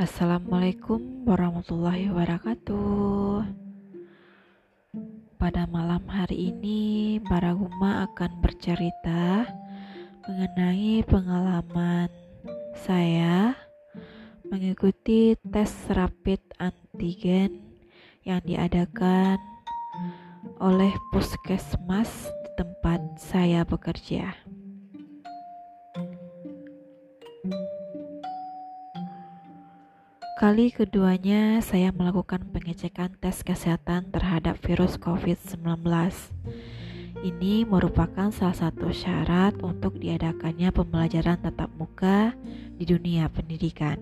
Assalamualaikum warahmatullahi wabarakatuh. Pada malam hari ini, Baraguma akan bercerita mengenai pengalaman saya mengikuti tes rapid antigen yang diadakan oleh puskesmas tempat saya bekerja. Kali keduanya saya melakukan pengecekan tes kesehatan terhadap virus COVID-19. Ini merupakan salah satu syarat untuk diadakannya pembelajaran tatap muka di dunia pendidikan.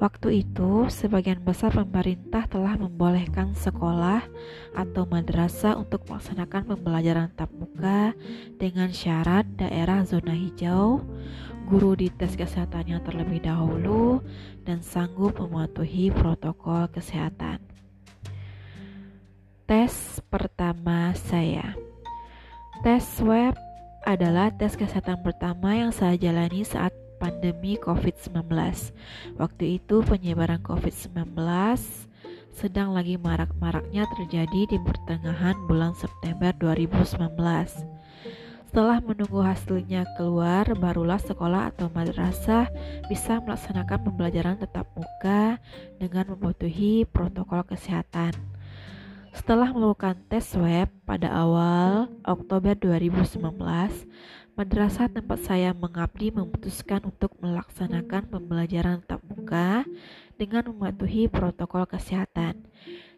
Waktu itu, sebagian besar pemerintah telah membolehkan sekolah atau madrasah untuk melaksanakan pembelajaran tatap muka dengan syarat daerah zona hijau, guru dites kesehatannya terlebih dahulu dan sanggup mematuhi protokol kesehatan. Tes pertama saya. Tes swab adalah tes kesehatan pertama yang saya jalani saat pandemi COVID-19. Waktu itu penyebaran COVID-19 sedang lagi marak-maraknya terjadi di pertengahan bulan September 2019. Setelah menunggu hasilnya keluar, barulah sekolah atau madrasah bisa melaksanakan pembelajaran tatap muka dengan mematuhi protokol kesehatan. Setelah melakukan tes swab pada awal Oktober 2019, madrasah tempat saya mengabdi memutuskan untuk melaksanakan pembelajaran tatap muka dengan mematuhi protokol kesehatan.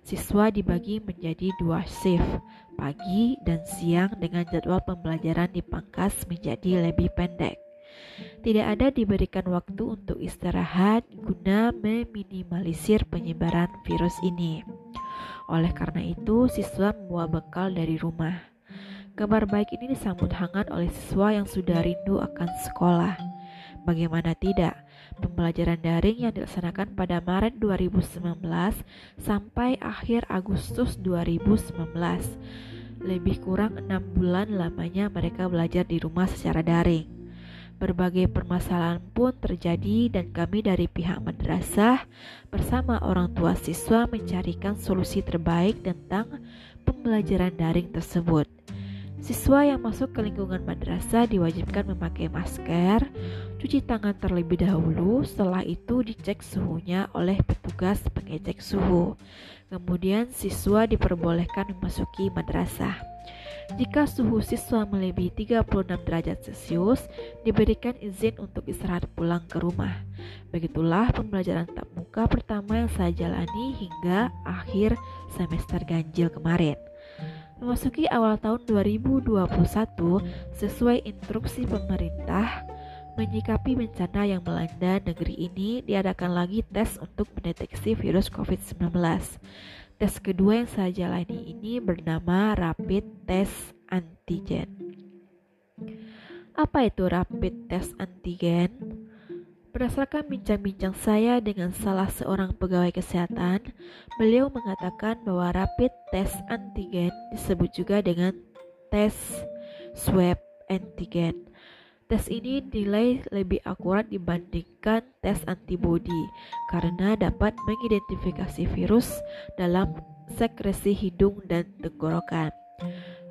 Siswa dibagi menjadi dua shift, pagi dan siang dengan jadwal pembelajaran dipangkas menjadi lebih pendek. Tidak ada diberikan waktu untuk istirahat guna meminimalisir penyebaran virus ini. Oleh karena itu, siswa membawa bekal dari rumah. Kabar baik ini disambut hangat oleh siswa yang sudah rindu akan sekolah. Bagaimana tidak, pembelajaran daring yang dilaksanakan pada Maret 2019 sampai akhir Agustus 2019. Lebih kurang enam bulan lamanya mereka belajar di rumah secara daring. Berbagai permasalahan pun terjadi dan kami dari pihak madrasah bersama orang tua siswa mencarikan solusi terbaik tentang pembelajaran daring tersebut. Siswa yang masuk ke lingkungan madrasah diwajibkan memakai masker, cuci tangan terlebih dahulu, setelah itu dicek suhunya oleh petugas pengecek suhu. Kemudian siswa diperbolehkan memasuki madrasah. Jika suhu siswa melebihi 36 derajat Celcius, diberikan izin untuk istirahat pulang ke rumah. Begitulah pembelajaran tatap muka pertama yang saya jalani hingga akhir semester ganjil kemarin. Memasuki awal tahun 2021, sesuai instruksi pemerintah, menyikapi bencana yang melanda negeri ini, diadakan lagi tes untuk mendeteksi virus COVID-19. Tes kedua yang saya jalani ini bernama rapid test antigen. Apa itu rapid test antigen? Berdasarkan bincang-bincang saya dengan salah seorang pegawai kesehatan, beliau mengatakan bahwa rapid test antigen disebut juga dengan tes swab antigen. Tes ini dinilai lebih akurat dibandingkan tes antibodi karena dapat mengidentifikasi virus dalam sekresi hidung dan tenggorokan.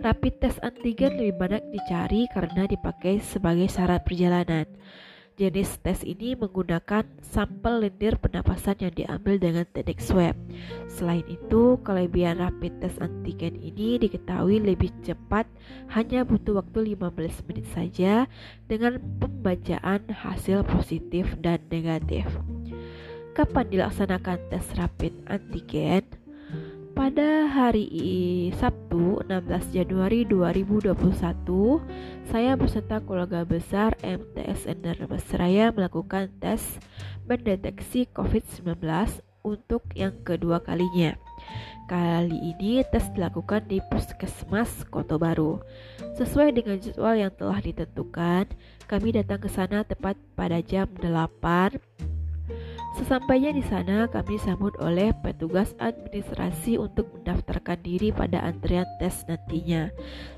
Rapid test antigen lebih banyak dicari karena dipakai sebagai syarat perjalanan. Jenis tes ini menggunakan sampel lendir pernapasan yang diambil dengan teknik swab. Selain itu, kelebihan rapid test antigen ini diketahui lebih cepat, hanya butuh waktu 15 menit saja dengan pembacaan hasil positif dan negatif. Kapan dilaksanakan tes rapid antigen? Pada hari Sabtu 16 Januari 2021, saya beserta keluarga besar MTSN Seraya melakukan tes mendeteksi COVID-19 untuk yang kedua kalinya. Kali ini tes dilakukan di Puskesmas Kota Baru. Sesuai dengan jadwal yang telah ditentukan, kami datang ke sana tepat pada jam 8 Sesampainya di sana, kami disambut oleh petugas administrasi untuk mendaftarkan diri pada antrian tes nantinya.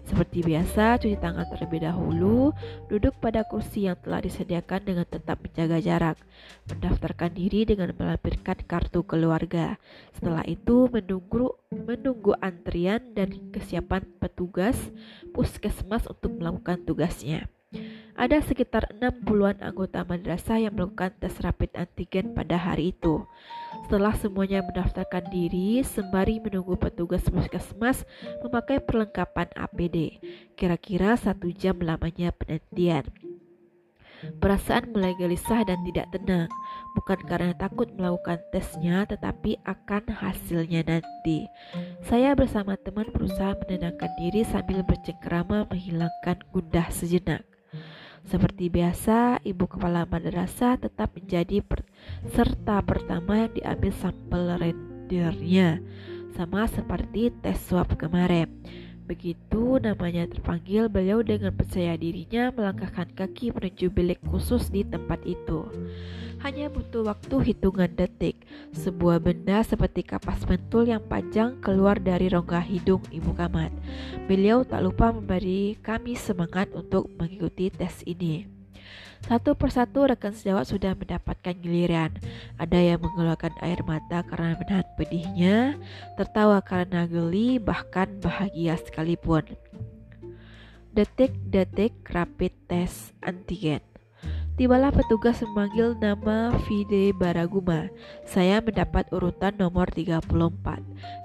Seperti biasa, cuci tangan terlebih dahulu, duduk pada kursi yang telah disediakan dengan tetap menjaga jarak, mendaftarkan diri dengan melampirkan kartu keluarga. Setelah itu, menunggu menunggu antrian dan kesiapan petugas puskesmas untuk melakukan tugasnya. Ada sekitar 60-an anggota madrasah yang melakukan tes rapid antigen pada hari itu. Setelah semuanya mendaftarkan diri, sembari menunggu petugas puskesmas memakai perlengkapan APD. Kira-kira satu jam lamanya penantian. Perasaan mulai gelisah dan tidak tenang, bukan karena takut melakukan tesnya, tetapi akan hasilnya nanti. Saya bersama teman berusaha menenangkan diri sambil bercengkerama menghilangkan gundah sejenak. Seperti biasa, ibu kepala madrasah tetap menjadi peserta pertama yang diambil sampel rendernya, sama seperti tes swab kemarin. Begitu namanya terpanggil, beliau dengan percaya dirinya melangkahkan kaki menuju bilik khusus di tempat itu. Hanya butuh waktu hitungan detik, sebuah benda seperti kapas pentul yang panjang keluar dari rongga hidung Ibu Kamat. Beliau tak lupa memberi kami semangat untuk mengikuti tes ini. Satu persatu rekan sejawat sudah mendapatkan giliran. Ada yang mengeluarkan air mata karena menahan pedihnya, tertawa karena geli, bahkan bahagia sekalipun. Detik-detik rapid test antigen. Tibalah petugas memanggil nama Fide Baraguma. Saya mendapat urutan nomor 34.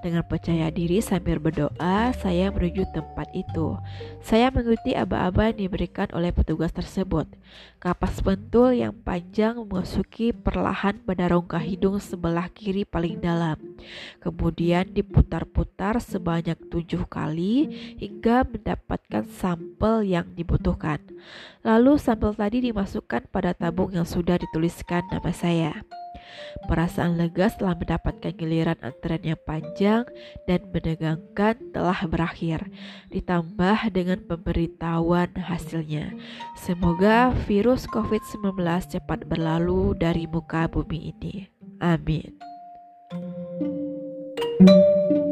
Dengan percaya diri sambil berdoa, saya menuju tempat itu. Saya mengikuti aba-aba yang diberikan oleh petugas tersebut. Kapas pentul yang panjang memasuki perlahan pada rongga hidung sebelah kiri paling dalam. Kemudian diputar-putar sebanyak tujuh kali hingga mendapatkan sampel yang dibutuhkan. Lalu sampel tadi dimasukkan pada tabung yang sudah dituliskan nama saya. Perasaan lega setelah mendapatkan giliran antrean yang panjang dan menegangkan telah berakhir, ditambah dengan pemberitahuan hasilnya. Semoga virus COVID-19 cepat berlalu dari muka bumi ini. Amin. thank you